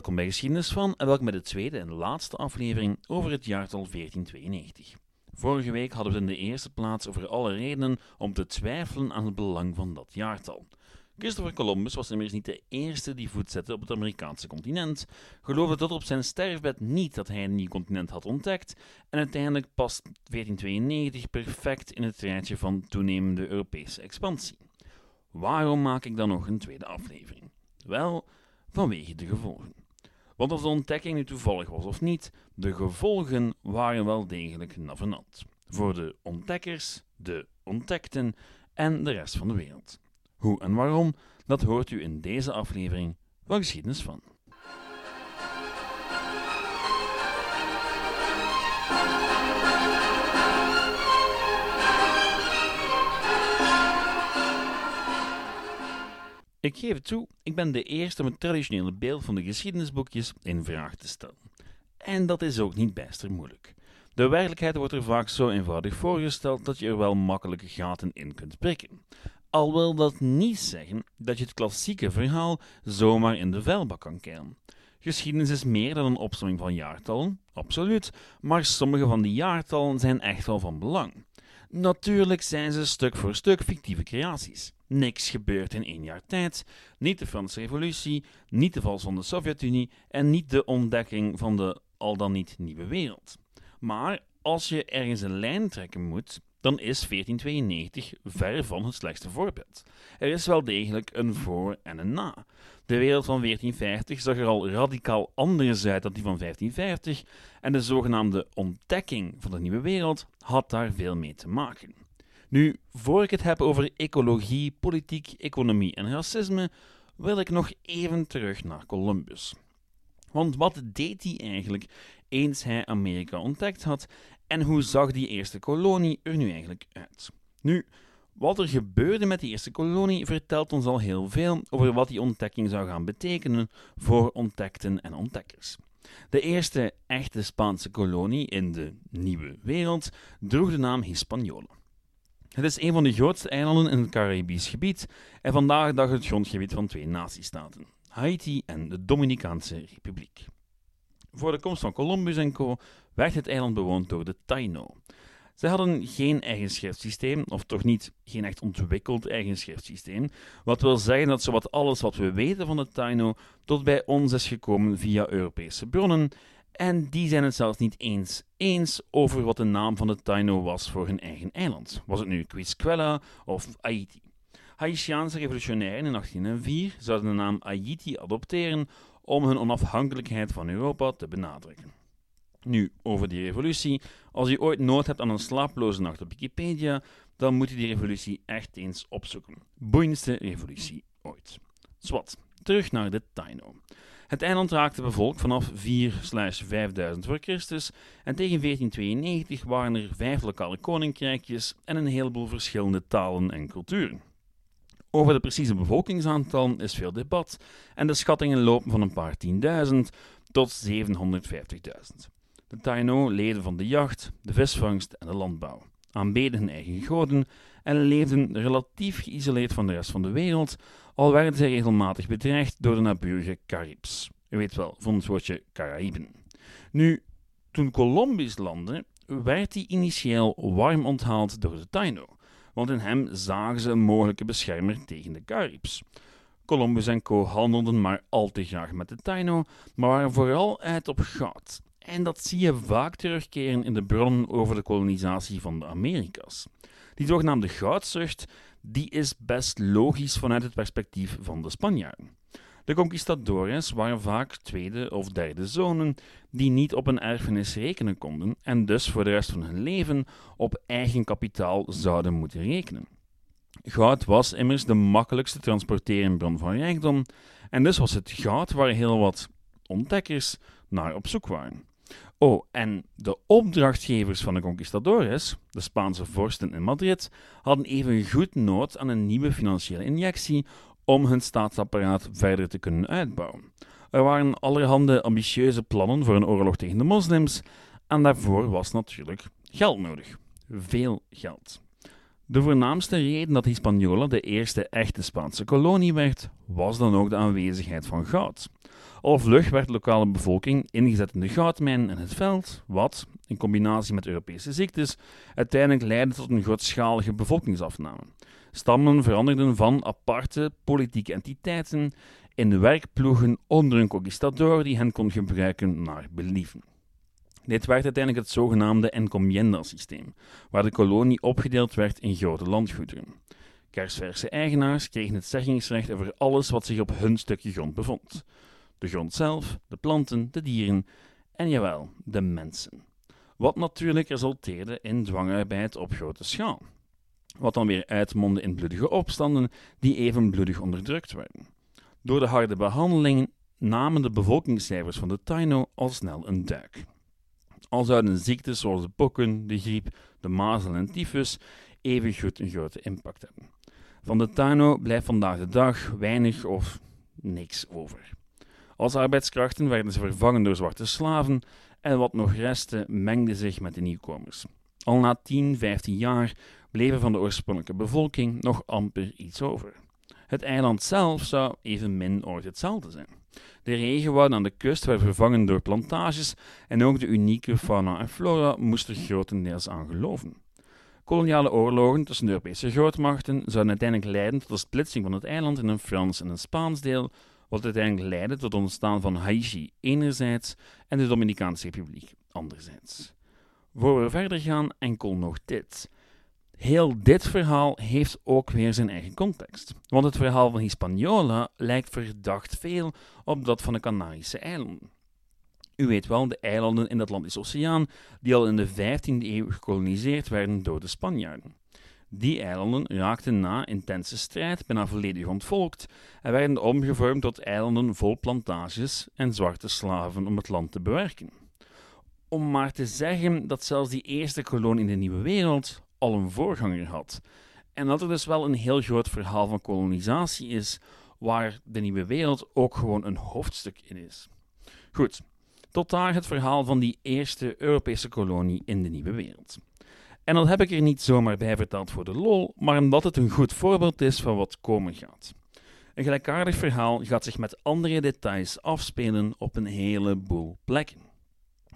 Welkom bij Geschiedenis van en welkom bij de tweede en laatste aflevering over het jaartal 1492. Vorige week hadden we in de eerste plaats over alle redenen om te twijfelen aan het belang van dat jaartal. Christopher Columbus was immers niet de eerste die voet zette op het Amerikaanse continent, geloofde tot op zijn sterfbed niet dat hij een nieuw continent had ontdekt en uiteindelijk past 1492 perfect in het rijtje van toenemende Europese expansie. Waarom maak ik dan nog een tweede aflevering? Wel, vanwege de gevolgen. Want of de ontdekking nu toevallig was of niet, de gevolgen waren wel degelijk navenant. Voor de ontdekkers, de ontdekten en de rest van de wereld. Hoe en waarom, dat hoort u in deze aflevering van Geschiedenis van. Ik geef het toe, ik ben de eerste om het traditionele beeld van de geschiedenisboekjes in vraag te stellen. En dat is ook niet bijster moeilijk. De werkelijkheid wordt er vaak zo eenvoudig voorgesteld dat je er wel makkelijke gaten in kunt prikken. Al wil dat niet zeggen dat je het klassieke verhaal zomaar in de vuilbak kan keren. Geschiedenis is meer dan een opsomming van jaartallen, absoluut, maar sommige van die jaartallen zijn echt wel van belang. Natuurlijk zijn ze stuk voor stuk fictieve creaties. Niks gebeurt in één jaar tijd. Niet de Franse Revolutie, niet de val van de Sovjet-Unie en niet de ontdekking van de al dan niet nieuwe wereld. Maar als je ergens een lijn trekken moet, dan is 1492 ver van het slechtste voorbeeld. Er is wel degelijk een voor en een na. De wereld van 1450 zag er al radicaal anders uit dan die van 1550 en de zogenaamde ontdekking van de nieuwe wereld had daar veel mee te maken. Nu, voor ik het heb over ecologie, politiek, economie en racisme, wil ik nog even terug naar Columbus. Want wat deed hij eigenlijk eens hij Amerika ontdekt had en hoe zag die eerste kolonie er nu eigenlijk uit? Nu, wat er gebeurde met die eerste kolonie vertelt ons al heel veel over wat die ontdekking zou gaan betekenen voor ontdekten en ontdekkers. De eerste echte Spaanse kolonie in de nieuwe wereld droeg de naam Hispaniola. Het is een van de grootste eilanden in het Caribisch gebied en vandaag dag het grondgebied van twee natiestaten, Haiti en de Dominicaanse Republiek. Voor de komst van Columbus en co. werd het eiland bewoond door de Taino. Zij hadden geen eigen schriftsysteem, of toch niet geen echt ontwikkeld eigen schriftsysteem, wat wil zeggen dat zowat alles wat we weten van de Taino tot bij ons is gekomen via Europese bronnen, en die zijn het zelfs niet eens eens over wat de naam van de Taino was voor hun eigen eiland. Was het nu Quisquela of Haiti? Haitiaanse revolutionairen in 1804 zouden de naam Haiti adopteren om hun onafhankelijkheid van Europa te benadrukken. Nu, over die revolutie. Als je ooit nood hebt aan een slaaploze nacht op Wikipedia, dan moet je die revolutie echt eens opzoeken. Boeiendste revolutie ooit. Zwat, terug naar de Taino. Het eiland raakte bevolkt vanaf 4-5000 voor Christus en tegen 1492 waren er vijf lokale koninkrijkjes en een heleboel verschillende talen en culturen. Over de precieze bevolkingsaantal is veel debat en de schattingen lopen van een paar tienduizend tot 750.000. De Taino leden van de jacht, de visvangst en de landbouw, aanbeden hun eigen goden en leefden relatief geïsoleerd van de rest van de wereld, al werden zij regelmatig bedreigd door de naburige Caribs. U weet wel, van het woordje Caraïben. Nu, toen Columbus landde, werd hij initieel warm onthaald door de Taino, want in hem zagen ze een mogelijke beschermer tegen de Caribs. Columbus en co. handelden maar al te graag met de Taino, maar waren vooral uit op goud. En dat zie je vaak terugkeren in de bronnen over de kolonisatie van de Amerika's. Die zogenaamde goudzucht die is best logisch vanuit het perspectief van de Spanjaarden. De conquistadores waren vaak tweede of derde zonen die niet op een erfenis rekenen konden en dus voor de rest van hun leven op eigen kapitaal zouden moeten rekenen. Goud was immers de makkelijkste transporteerbron van rijkdom en dus was het goud waar heel wat ontdekkers naar op zoek waren. Oh, en de opdrachtgevers van de conquistadores, de Spaanse vorsten in Madrid, hadden even goed nood aan een nieuwe financiële injectie om hun staatsapparaat verder te kunnen uitbouwen. Er waren allerhande ambitieuze plannen voor een oorlog tegen de moslims en daarvoor was natuurlijk geld nodig. Veel geld. De voornaamste reden dat Hispaniola de eerste echte Spaanse kolonie werd, was dan ook de aanwezigheid van goud. Al vlug werd de lokale bevolking ingezet in de goudmijn en het veld, wat, in combinatie met Europese ziektes, uiteindelijk leidde tot een grootschalige bevolkingsafname. Stammen veranderden van aparte politieke entiteiten in werkploegen onder een conquistador die hen kon gebruiken naar believen. Dit werd uiteindelijk het zogenaamde encomienda-systeem, waar de kolonie opgedeeld werd in grote landgoederen. Kersverse eigenaars kregen het zeggingsrecht over alles wat zich op hun stukje grond bevond. De grond zelf, de planten, de dieren en jawel, de mensen. Wat natuurlijk resulteerde in dwangarbeid op grote schaal. Wat dan weer uitmondde in bloedige opstanden die even bloedig onderdrukt werden. Door de harde behandeling namen de bevolkingscijfers van de Taino al snel een duik. Al zouden ziektes zoals de pokken, de griep, de mazel en tyfus evengoed een grote impact hebben. Van de Taino blijft vandaag de dag weinig of niks over. Als arbeidskrachten werden ze vervangen door zwarte slaven en wat nog restte mengde zich met de nieuwkomers. Al na 10, 15 jaar bleven van de oorspronkelijke bevolking nog amper iets over. Het eiland zelf zou evenmin ooit hetzelfde zijn. De regenwouden aan de kust werden vervangen door plantages en ook de unieke fauna en flora moest er grotendeels aan geloven. Koloniale oorlogen tussen de Europese grootmachten zouden uiteindelijk leiden tot de splitsing van het eiland in een Frans en een Spaans deel, wat uiteindelijk leidde tot het ontstaan van Haiti enerzijds en de Dominicaanse Republiek anderzijds. Voor we verder gaan, enkel nog dit. Heel dit verhaal heeft ook weer zijn eigen context. Want het verhaal van Hispaniola lijkt verdacht veel op dat van de Canarische eilanden. U weet wel, de eilanden in de Atlantische Oceaan, die al in de 15e eeuw gekoloniseerd werden door de Spanjaarden. Die eilanden raakten na intense strijd bijna volledig ontvolkt en werden omgevormd tot eilanden vol plantages en zwarte slaven om het land te bewerken. Om maar te zeggen dat zelfs die eerste kolonie in de Nieuwe Wereld al een voorganger had. En dat er dus wel een heel groot verhaal van kolonisatie is, waar de Nieuwe Wereld ook gewoon een hoofdstuk in is. Goed, tot daar het verhaal van die eerste Europese kolonie in de Nieuwe Wereld. En dat heb ik er niet zomaar bij verteld voor de lol, maar omdat het een goed voorbeeld is van wat komen gaat. Een gelijkaardig verhaal gaat zich met andere details afspelen op een heleboel plekken.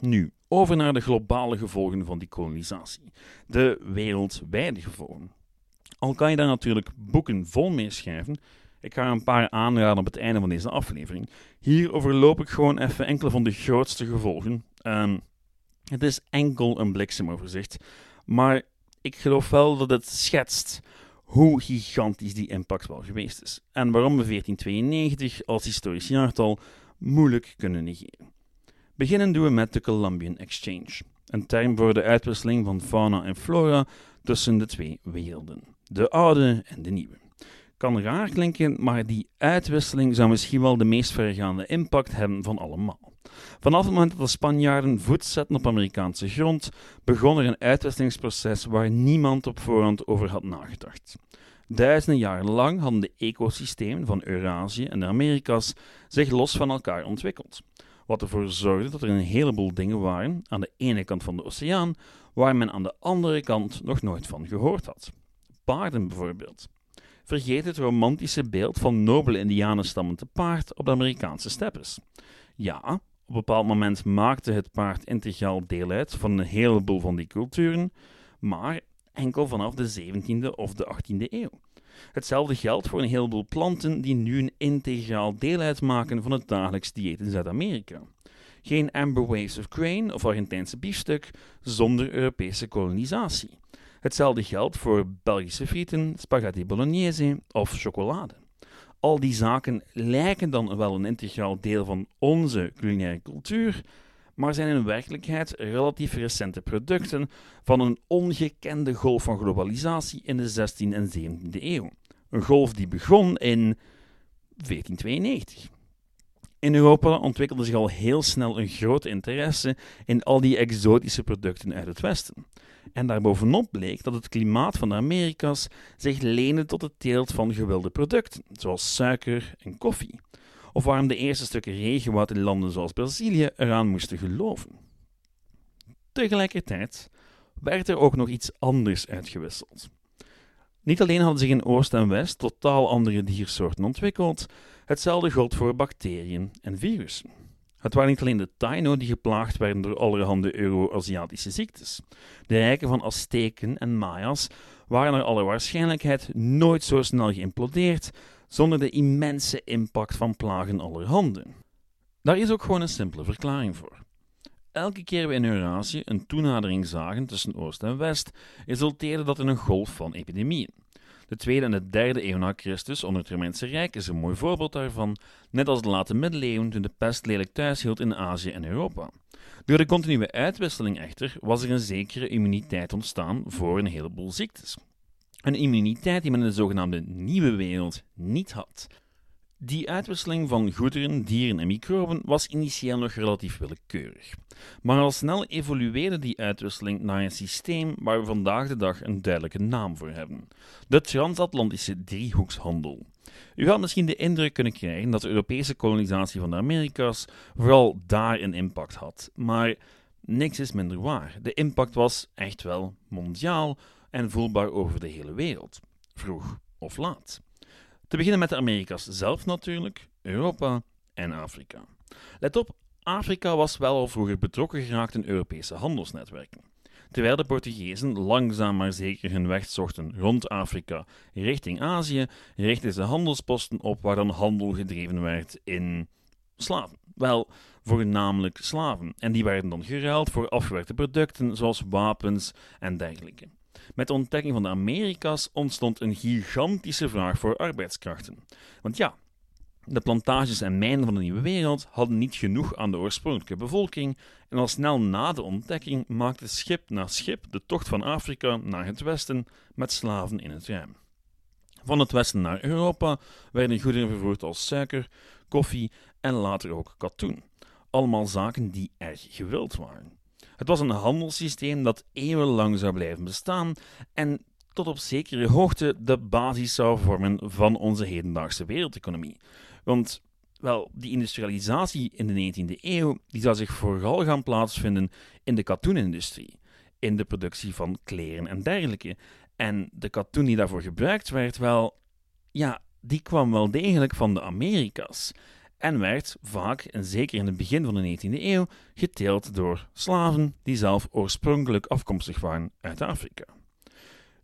Nu, over naar de globale gevolgen van die kolonisatie, de wereldwijde gevolgen. Al kan je daar natuurlijk boeken vol mee schrijven, ik ga een paar aanraden op het einde van deze aflevering. Hier overloop ik gewoon even enkele van de grootste gevolgen. Um, het is enkel een bliksemoverzicht, maar ik geloof wel dat het schetst hoe gigantisch die impact wel geweest is. En waarom we 1492 als historisch jaartal moeilijk kunnen negeren. Beginnen doen we met de Columbian Exchange, een term voor de uitwisseling van fauna en flora tussen de twee werelden, de oude en de nieuwe. Kan raar klinken, maar die uitwisseling zou misschien wel de meest vergaande impact hebben van allemaal. Vanaf het moment dat de Spanjaarden voet zetten op Amerikaanse grond, begon er een uitwisselingsproces waar niemand op voorhand over had nagedacht. Duizenden jaren lang hadden de ecosystemen van Eurasië en de Amerika's zich los van elkaar ontwikkeld. Wat ervoor zorgde dat er een heleboel dingen waren aan de ene kant van de oceaan waar men aan de andere kant nog nooit van gehoord had. Paarden bijvoorbeeld. Vergeet het romantische beeld van nobele indianenstammen te paard op de Amerikaanse steppes. Ja, op een bepaald moment maakte het paard integraal deel uit van een heleboel van die culturen, maar enkel vanaf de 17e of de 18e eeuw. Hetzelfde geldt voor een heleboel planten die nu een integraal deel uitmaken van het dagelijks dieet in Zuid-Amerika. Geen amber waves of grain of Argentijnse biefstuk zonder Europese kolonisatie. Hetzelfde geldt voor Belgische frieten, spaghetti bolognese of chocolade. Al die zaken lijken dan wel een integraal deel van onze culinaire cultuur, maar zijn in werkelijkheid relatief recente producten van een ongekende golf van globalisatie in de 16e en 17e eeuw. Een golf die begon in 1492. In Europa ontwikkelde zich al heel snel een groot interesse in al die exotische producten uit het Westen. En daarbovenop bleek dat het klimaat van de Amerika's zich leende tot het teelt van gewilde producten, zoals suiker en koffie of waarom de eerste stukken regenwoud in landen zoals Brazilië eraan moesten geloven. Tegelijkertijd werd er ook nog iets anders uitgewisseld. Niet alleen hadden zich in Oost en West totaal andere diersoorten ontwikkeld, hetzelfde gold voor bacteriën en virussen. Het waren niet alleen de Taino die geplaagd werden door allerhande Euro-Aziatische ziektes. De rijken van Azteken en Maya's waren naar alle waarschijnlijkheid nooit zo snel geïmplodeerd zonder de immense impact van plagen allerhande. Daar is ook gewoon een simpele verklaring voor. Elke keer we in Eurasië een toenadering zagen tussen Oost en West, resulteerde dat in een golf van epidemieën. De tweede en de derde eeuw na Christus onder het Romeinse Rijk is een mooi voorbeeld daarvan, net als de late middeleeuwen toen de pest lelijk thuis hield in Azië en Europa. Door de continue uitwisseling echter was er een zekere immuniteit ontstaan voor een heleboel ziektes. Een immuniteit die men in de zogenaamde nieuwe wereld niet had. Die uitwisseling van goederen, dieren en microben was initieel nog relatief willekeurig. Maar al snel evolueerde die uitwisseling naar een systeem waar we vandaag de dag een duidelijke naam voor hebben: de transatlantische driehoekshandel. U had misschien de indruk kunnen krijgen dat de Europese kolonisatie van de Amerika's vooral daar een impact had, maar niks is minder waar. De impact was echt wel mondiaal en voelbaar over de hele wereld, vroeg of laat. Te beginnen met de Amerika's zelf natuurlijk, Europa en Afrika. Let op, Afrika was wel al vroeger betrokken geraakt in Europese handelsnetwerken. Terwijl de Portugezen langzaam maar zeker hun weg zochten rond Afrika richting Azië, richtten ze handelsposten op waar dan handel gedreven werd in slaven. Wel, voornamelijk slaven. En die werden dan geruild voor afgewerkte producten zoals wapens en dergelijke. Met de ontdekking van de Amerika's ontstond een gigantische vraag voor arbeidskrachten. Want ja, de plantages en mijnen van de Nieuwe Wereld hadden niet genoeg aan de oorspronkelijke bevolking en al snel na de ontdekking maakte schip na schip de tocht van Afrika naar het westen met slaven in het ruim. Van het westen naar Europa werden goederen vervoerd als suiker, koffie en later ook katoen. Allemaal zaken die erg gewild waren. Het was een handelssysteem dat eeuwenlang zou blijven bestaan en tot op zekere hoogte de basis zou vormen van onze hedendaagse wereldeconomie. Want wel, die industrialisatie in de 19e eeuw die zou zich vooral gaan plaatsvinden in de katoenindustrie, in de productie van kleren en dergelijke. En de katoen die daarvoor gebruikt werd, wel, ja, die kwam wel degelijk van de Amerika's en werd vaak, en zeker in het begin van de 19e eeuw, geteeld door slaven die zelf oorspronkelijk afkomstig waren uit Afrika.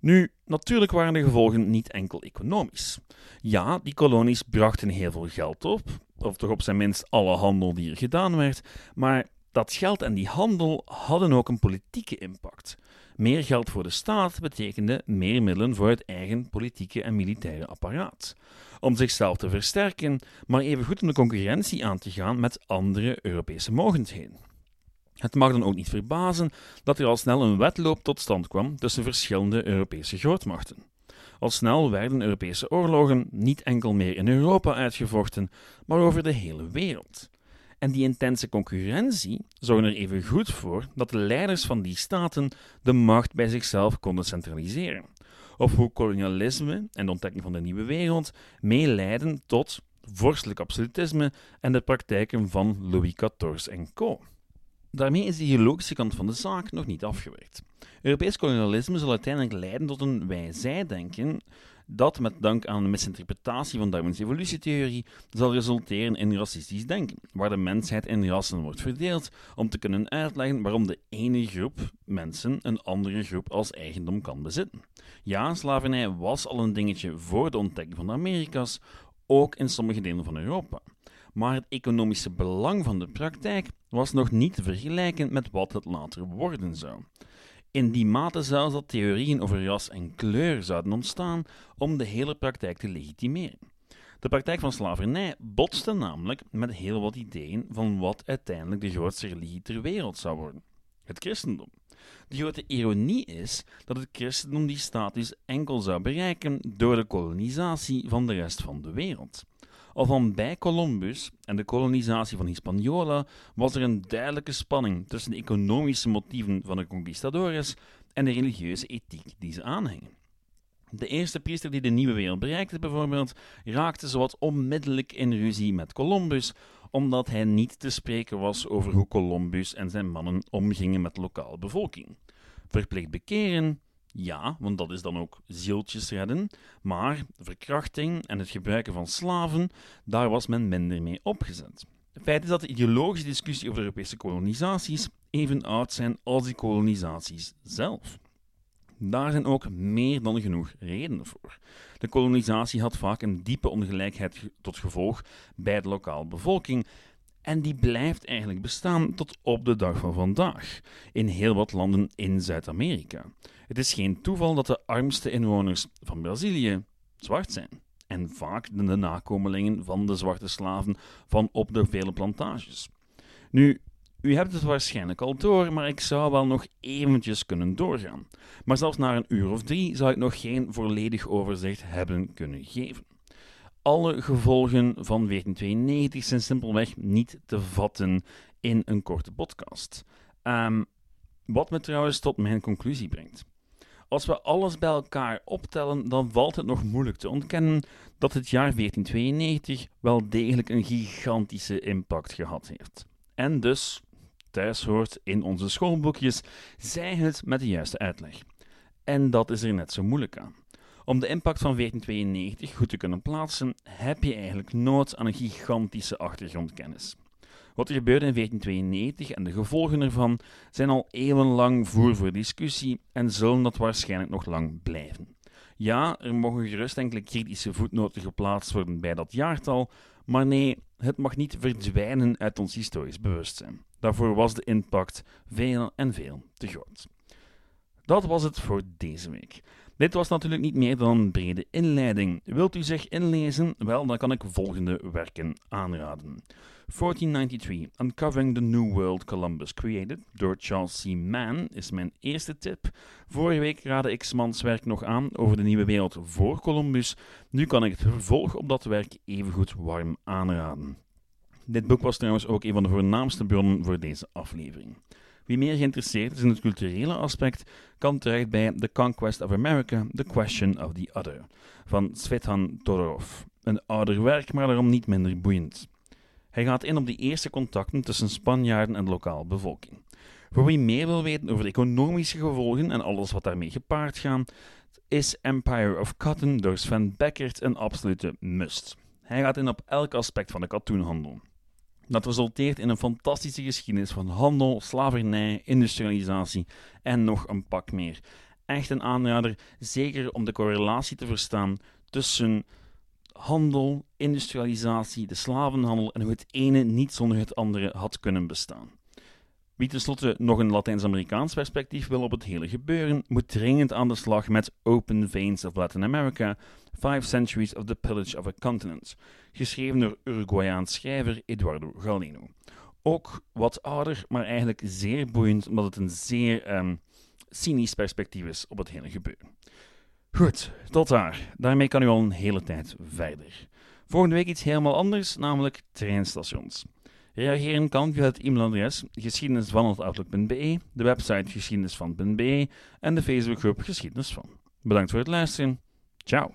Nu, natuurlijk waren de gevolgen niet enkel economisch. Ja, die kolonies brachten heel veel geld op, of toch op zijn minst alle handel die er gedaan werd, maar dat geld en die handel hadden ook een politieke impact. Meer geld voor de staat betekende meer middelen voor het eigen politieke en militaire apparaat. Om zichzelf te versterken, maar evengoed om de concurrentie aan te gaan met andere Europese mogendheden. Het mag dan ook niet verbazen dat er al snel een wedloop tot stand kwam tussen verschillende Europese grootmachten. Al snel werden Europese oorlogen niet enkel meer in Europa uitgevochten, maar over de hele wereld. En die intense concurrentie zorgde er even goed voor dat de leiders van die staten de macht bij zichzelf konden centraliseren. Of hoe kolonialisme en de ontdekking van de nieuwe wereld meeleiden tot vorstelijk absolutisme en de praktijken van Louis XIV en co. Daarmee is de ideologische kant van de zaak nog niet afgewerkt. Europees kolonialisme zal uiteindelijk leiden tot een wij-zij-denken dat met dank aan de misinterpretatie van Darwins evolutietheorie zal resulteren in racistisch denken, waar de mensheid in rassen wordt verdeeld om te kunnen uitleggen waarom de ene groep mensen een andere groep als eigendom kan bezitten. Ja, slavernij was al een dingetje voor de ontdekking van de Amerika's, ook in sommige delen van Europa. Maar het economische belang van de praktijk was nog niet te vergelijken met wat het later worden zou. In die mate zelfs dat theorieën over ras en kleur zouden ontstaan om de hele praktijk te legitimeren. De praktijk van slavernij botste namelijk met heel wat ideeën van wat uiteindelijk de grootste religie ter wereld zou worden: het christendom. De grote ironie is dat het christendom die status enkel zou bereiken door de kolonisatie van de rest van de wereld. Al van bij Columbus en de kolonisatie van Hispaniola was er een duidelijke spanning tussen de economische motieven van de conquistadores en de religieuze ethiek die ze aanhingen. De eerste priester die de nieuwe wereld bereikte, bijvoorbeeld, raakte zowat onmiddellijk in ruzie met Columbus, omdat hij niet te spreken was over hoe Columbus en zijn mannen omgingen met de lokale bevolking. Verplicht bekeren? Ja, want dat is dan ook zieltjes redden. Maar verkrachting en het gebruiken van slaven, daar was men minder mee opgezet. Het feit is dat de ideologische discussie over Europese kolonisaties even oud zijn als die kolonisaties zelf. Daar zijn ook meer dan genoeg redenen voor. De kolonisatie had vaak een diepe ongelijkheid tot gevolg bij de lokale bevolking. En die blijft eigenlijk bestaan tot op de dag van vandaag in heel wat landen in Zuid-Amerika. Het is geen toeval dat de armste inwoners van Brazilië zwart zijn. En vaak de nakomelingen van de zwarte slaven van op de vele plantages. Nu, u hebt het waarschijnlijk al door, maar ik zou wel nog eventjes kunnen doorgaan. Maar zelfs na een uur of drie zou ik nog geen volledig overzicht hebben kunnen geven. Alle gevolgen van 1492 zijn simpelweg niet te vatten in een korte podcast. Um, wat me trouwens tot mijn conclusie brengt. Als we alles bij elkaar optellen, dan valt het nog moeilijk te ontkennen dat het jaar 1492 wel degelijk een gigantische impact gehad heeft. En dus thuis hoort in onze schoolboekjes, zij het met de juiste uitleg. En dat is er net zo moeilijk aan. Om de impact van 1492 goed te kunnen plaatsen, heb je eigenlijk nood aan een gigantische achtergrondkennis. Wat er gebeurde in 1492 en de gevolgen ervan zijn al eeuwenlang voer voor discussie en zullen dat waarschijnlijk nog lang blijven. Ja, er mogen gerust enkele kritische voetnoten geplaatst worden bij dat jaartal, maar nee, het mag niet verdwijnen uit ons historisch bewustzijn. Daarvoor was de impact veel en veel te groot. Dat was het voor deze week. Dit was natuurlijk niet meer dan een brede inleiding. Wilt u zich inlezen? Wel, dan kan ik volgende werken aanraden. 1493, Uncovering the New World Columbus Created, door Charles C. Mann, is mijn eerste tip. Vorige week raadde ik Smans werk nog aan over de nieuwe wereld voor Columbus. Nu kan ik het vervolg op dat werk evengoed warm aanraden. Dit boek was trouwens ook een van de voornaamste bronnen voor deze aflevering. Wie meer geïnteresseerd is in het culturele aspect, kan terecht bij The Conquest of America, The Question of the Other, van Svetan Todorov. Een ouder werk, maar daarom niet minder boeiend. Hij gaat in op de eerste contacten tussen Spanjaarden en de lokale bevolking. Voor wie meer wil weten over de economische gevolgen en alles wat daarmee gepaard gaat, is Empire of Cotton door Sven Beckert een absolute must. Hij gaat in op elk aspect van de katoenhandel. Dat resulteert in een fantastische geschiedenis van handel, slavernij, industrialisatie en nog een pak meer. Echt een aanrader, zeker om de correlatie te verstaan tussen handel, industrialisatie, de slavenhandel en hoe het ene niet zonder het andere had kunnen bestaan. Wie tenslotte nog een Latijns-Amerikaans perspectief wil op het hele gebeuren, moet dringend aan de slag met Open Veins of Latin America, Five Centuries of the Pillage of a Continent, geschreven door Uruguayaans schrijver Eduardo Galeno. Ook wat ouder, maar eigenlijk zeer boeiend, omdat het een zeer um, cynisch perspectief is op het hele gebeuren. Goed, tot daar. Daarmee kan u al een hele tijd verder. Volgende week iets helemaal anders, namelijk treinstations. Reageren kan via het e-mailadres geschiedenisvan.outlook.be, de website geschiedenisvan.be en de Facebookgroep Geschiedenis van. Bedankt voor het luisteren. Ciao.